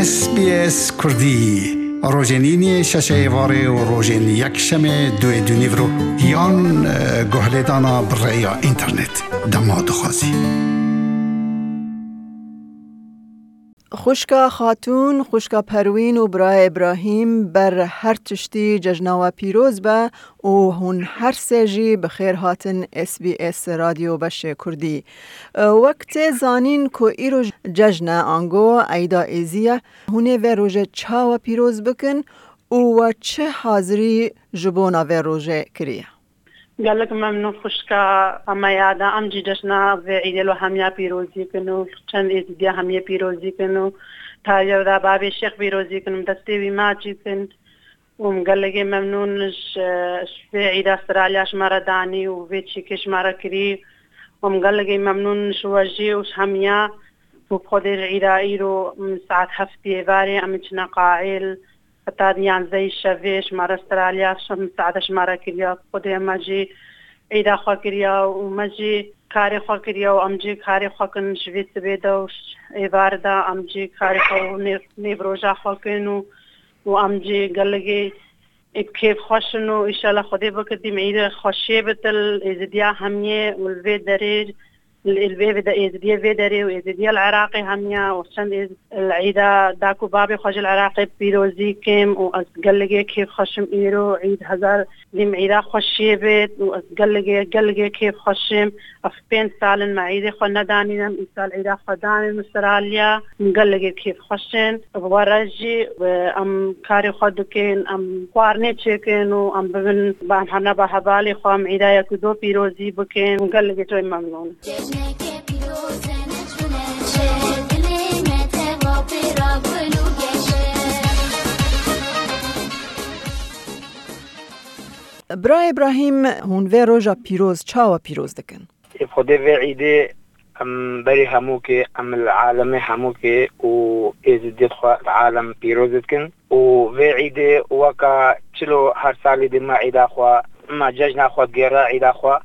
اس کردی روزنینی شش ایواره و روزین یک شمه دو دونیورو یان گهلیدانا برای اینترنت دما دخوازی خوشکا خاتون، خوشکا پروین و برای ابراهیم بر هر تشتی ججناوا پیروز به و هون هر سجی بخیر هاتن اس بی اس رادیو بش کردی. وقت زانین که ایرو ججن آنگو ایدا ایزیه. هونه و روژ چاوا پیروز بکن و چه حاضری جبونا و روژه کریه. قال لك ممنون خوشكا اما یادا ام جی جشنا عید الهمیا پیروزی کنو چند عید بیا همیه پیروزی کنو تا یو دا باب شیخ پیروزی کنم دستی وی ما چی کن وم قال لك ممنون في عيد استراليا شمارة داني وفي تشيكي شمارة كري وم قال لك ممنون شواجي وش هميا وبخدر عيد ايرو من ساعة هفتي باري ام تشنا قاعل قطار یانزەی شەوێش مارە استرالیا شم سعدەش مارە کردیا خودێ مەجی ئەیدا خواکریا و مەجی کاری خواکریا و ئەمجی کاری خواکن ژوێ سبێدا و ئێواردا ئەمجی کاری نێبرۆژا خواکن و و ئەمجی گەلگی کیف خوشن و ئیشاءالله خودێ بکردی مەیرە خۆشێ بتل ئێزدیا هەمیێ ولێ دەرێر البيبي دا ازديا فيدري وازديا العراقي هميا وشان العيدة داكو بابي خوش العراقي بيروزي كيم وأسقلقي كيف خشم إيرو عيد هزار لم عيدا خوشي بيت وأسقلقي قلقي كيف خشم. أفبين سال مع عيدي خو نداني نم إسال عيدا خداني مستراليا مقلقي كيف خشن ورجي أم كاري خدوكين أم قوارني تشيكين وأم ببن بام حنا بحبالي خو أم عيدا يكدو بيروزي بكين مقلقي توي ممنون. برای ابراهیم هون و روژا پیروز چاوا پیروز دکن. خود و عیده ام بری همو که ام العالم و از خوا العالم پیروز دکن. و و عیده وکا چلو هر سالی دی ما عیده خوا ما ججنا خوا گیرا عیده خوا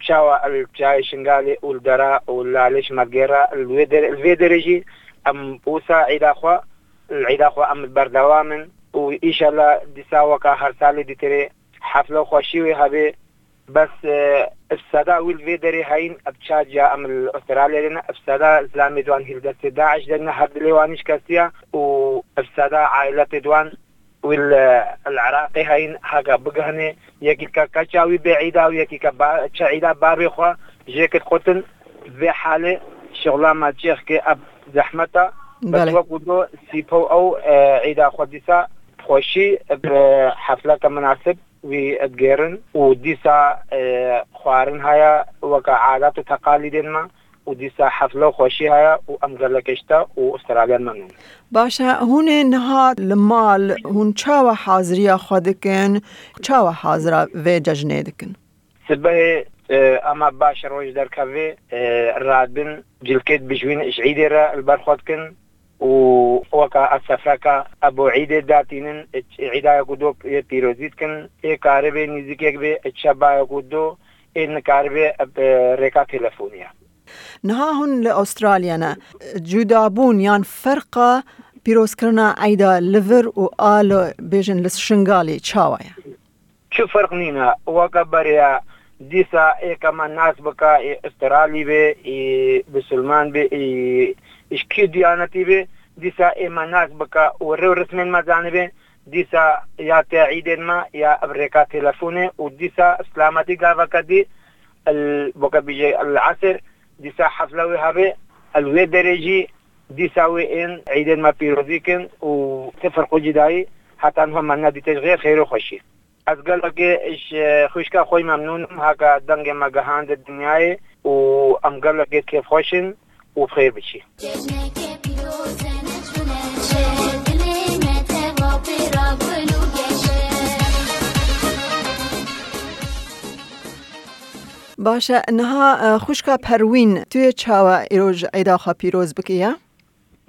Peshawar Altai Shingali Uldara Ulalish Magera الفيدرجي أم وساعد أخوة العيد أخوة أم بردوامن وإن شاء الله دساوة كهر سالي دي تري حفلة خوشيوي هبي بس السدا والفيدري هين ابتشاجا ام الاستراليا لنا السدا اسلامي دوان هلدت داعش لنا هبد ليوانش كاستيا و السدا عائلة دوان والعراقي آه، العراقي هين هاكا بقهني يكي كاكاشاوي بعيدة ويكي كبعيدة باري خوا جيك قتل في حالة شغلة ما تشيخ كي أب زحمتا. بس وقودو سيبو أو آه، عيدا خديسا خوشي بحفلة مناسب وي وديسا آه، خوارن هيا وكعادات وتقاليدنا odisa hafla خوشی ها و امزل کشتا و استرالیان ممنون باشه هون نها المال هون چاو حاضری خودکن چاو حاضر و ججنه دکن. سبه اما باش روش در کافی رادن جلکت بجوین اشعیده را البر خودکن ووكا السفركا ابو عيد داتينن عيدا يقودو بيروزيت كن اي كاربي نيزيكيك بي اتشابا يقودو ان كاربي ريكا تلفونيا نهاهن لأستراليانا جدابون يان فرقة بيروز كرنا عيدا لفر و آلو بيجن لسشنغالي تشاوايا شو فرق نينا وكبريا دیسا ایک اما ناس بکا استرالی بے بسلمان بے اشکی دیانتی بے دیسا ایما ناس بکا ورر رسمین ما جانبے دیسا یا تعید ما، یا امریکا تلفون و دیسا اسلامتی گاوا کدی وکا بیجے العصر دیسا حفله هابي الوی درجي دي ساوي إن عیدن ما بيروزيكن کن و تفرقو جدایی حتی هم منا دیتش غیر خیر و خوشی از گل که إش خوشكا خوي ممنون هاگا دنگ ما گهاند دنیای و أم گل که كيف خوشن و بشي. باشه. نها خوشکا پروین توی چاوا ایروژ عیدا خوا پیروز بکیه؟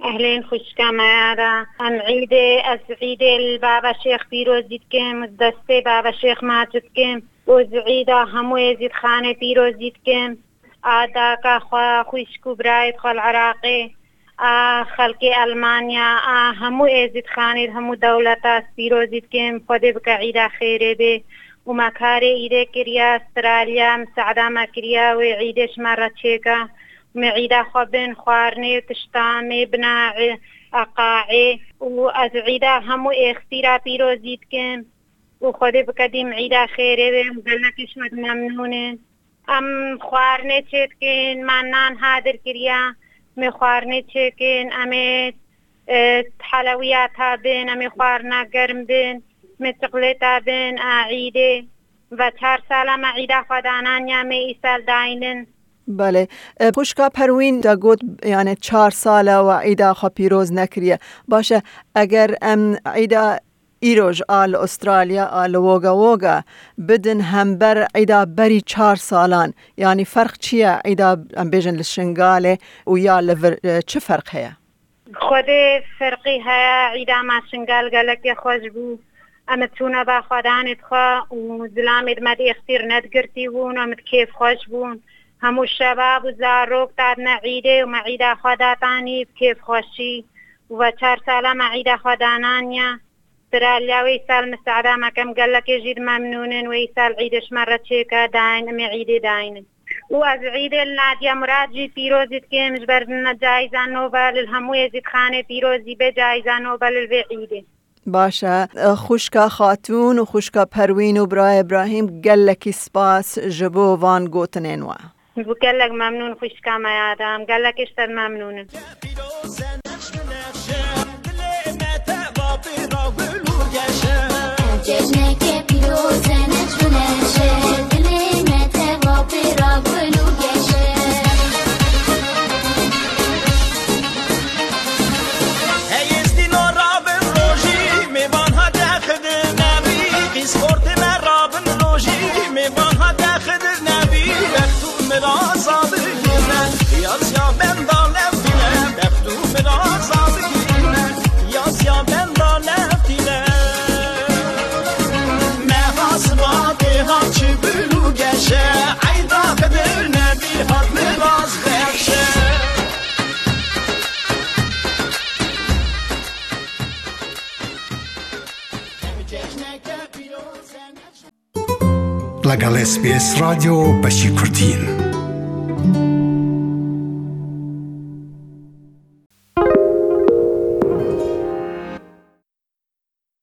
اهلين خوش كاميرا ام عيد از عيد البابا شيخ فيروز ديتكم دستي بابا شيخ ما تتكم وز عيدا همو زيد خانه فيروز ديتكم آدا کا خوا خوش كبرايت خوا العراقي آ خلقي المانيا آ همو ازيد خانه همو دولتا فيروز ديتكم خود بك عيدا خيره به کردیا ئسترالیا مسعدامە کریا و عیدێشمەڕە چێکە معیدا خۆ بن خواردنێ تشتامێ بناعێ ئەقاعێ و ئەز عیدا هەموو ئێختیرا پیرۆزیت کەم و خۆدێ بکەدیم عیدا خێرێ بێ گەلەکیشمت مەمنونێن ئەم خواردنێ چێتکەین مانان هادر کریا مێ خواردنێ چێکن ئەمێ حەلەویات تا بن ئەمێ خواردنا گەرم بن. مێ چقلێ تا بن ئاعیدێ و چهار ساڵە مەعیدا خۆدانان یامێ ئیسال داینن. بله. پوشکا پروین دا گوت یعنی چهار ساله و عیدا خو پیروز نکریه. باشه اگر ام عیدا ایروژ آل استرالیا آل ووگا ووگا بدن هم بر عیدا بری چهار سالان. یعنی فرق چیه؟ عیدا ام بیجن لشنگاله و یا لور چه فرق هیا؟ خود فرقی هیا عیدا ما شنگال گلک خوش بو ئەمە چوونە باخوادانێت خوا و زلامێت مەدی ئەختیر نەتگرتی بوون ئەمت کێف خۆش بوون. هەموو شەباب و زارۆک داد نەعیدێ و مەعیدا خواداتانی کێف خۆشی وە چهار سالا مەعیدا خوادانانە سرالاوەی سال مستعدا گەلەکێ ژیر مەمنونن وەی سال عیدش مەڕە داین ئەمێ عیدێ داینن. وأز عيد النادية مراجي بيروزي تكيمش بردنا جايزة نوبل الهموية زيد خانة بيروزي بجايزة نوبل البعيدة باشه. خوشکا خاتون و خوشکا پروین و برای ابراهیم گلکی سپاس. جبو وان گوتنین و گلک ممنون خوشکا میادم گلک اشتر ممنونم La Gales PBS Radyo Beşir Kurtin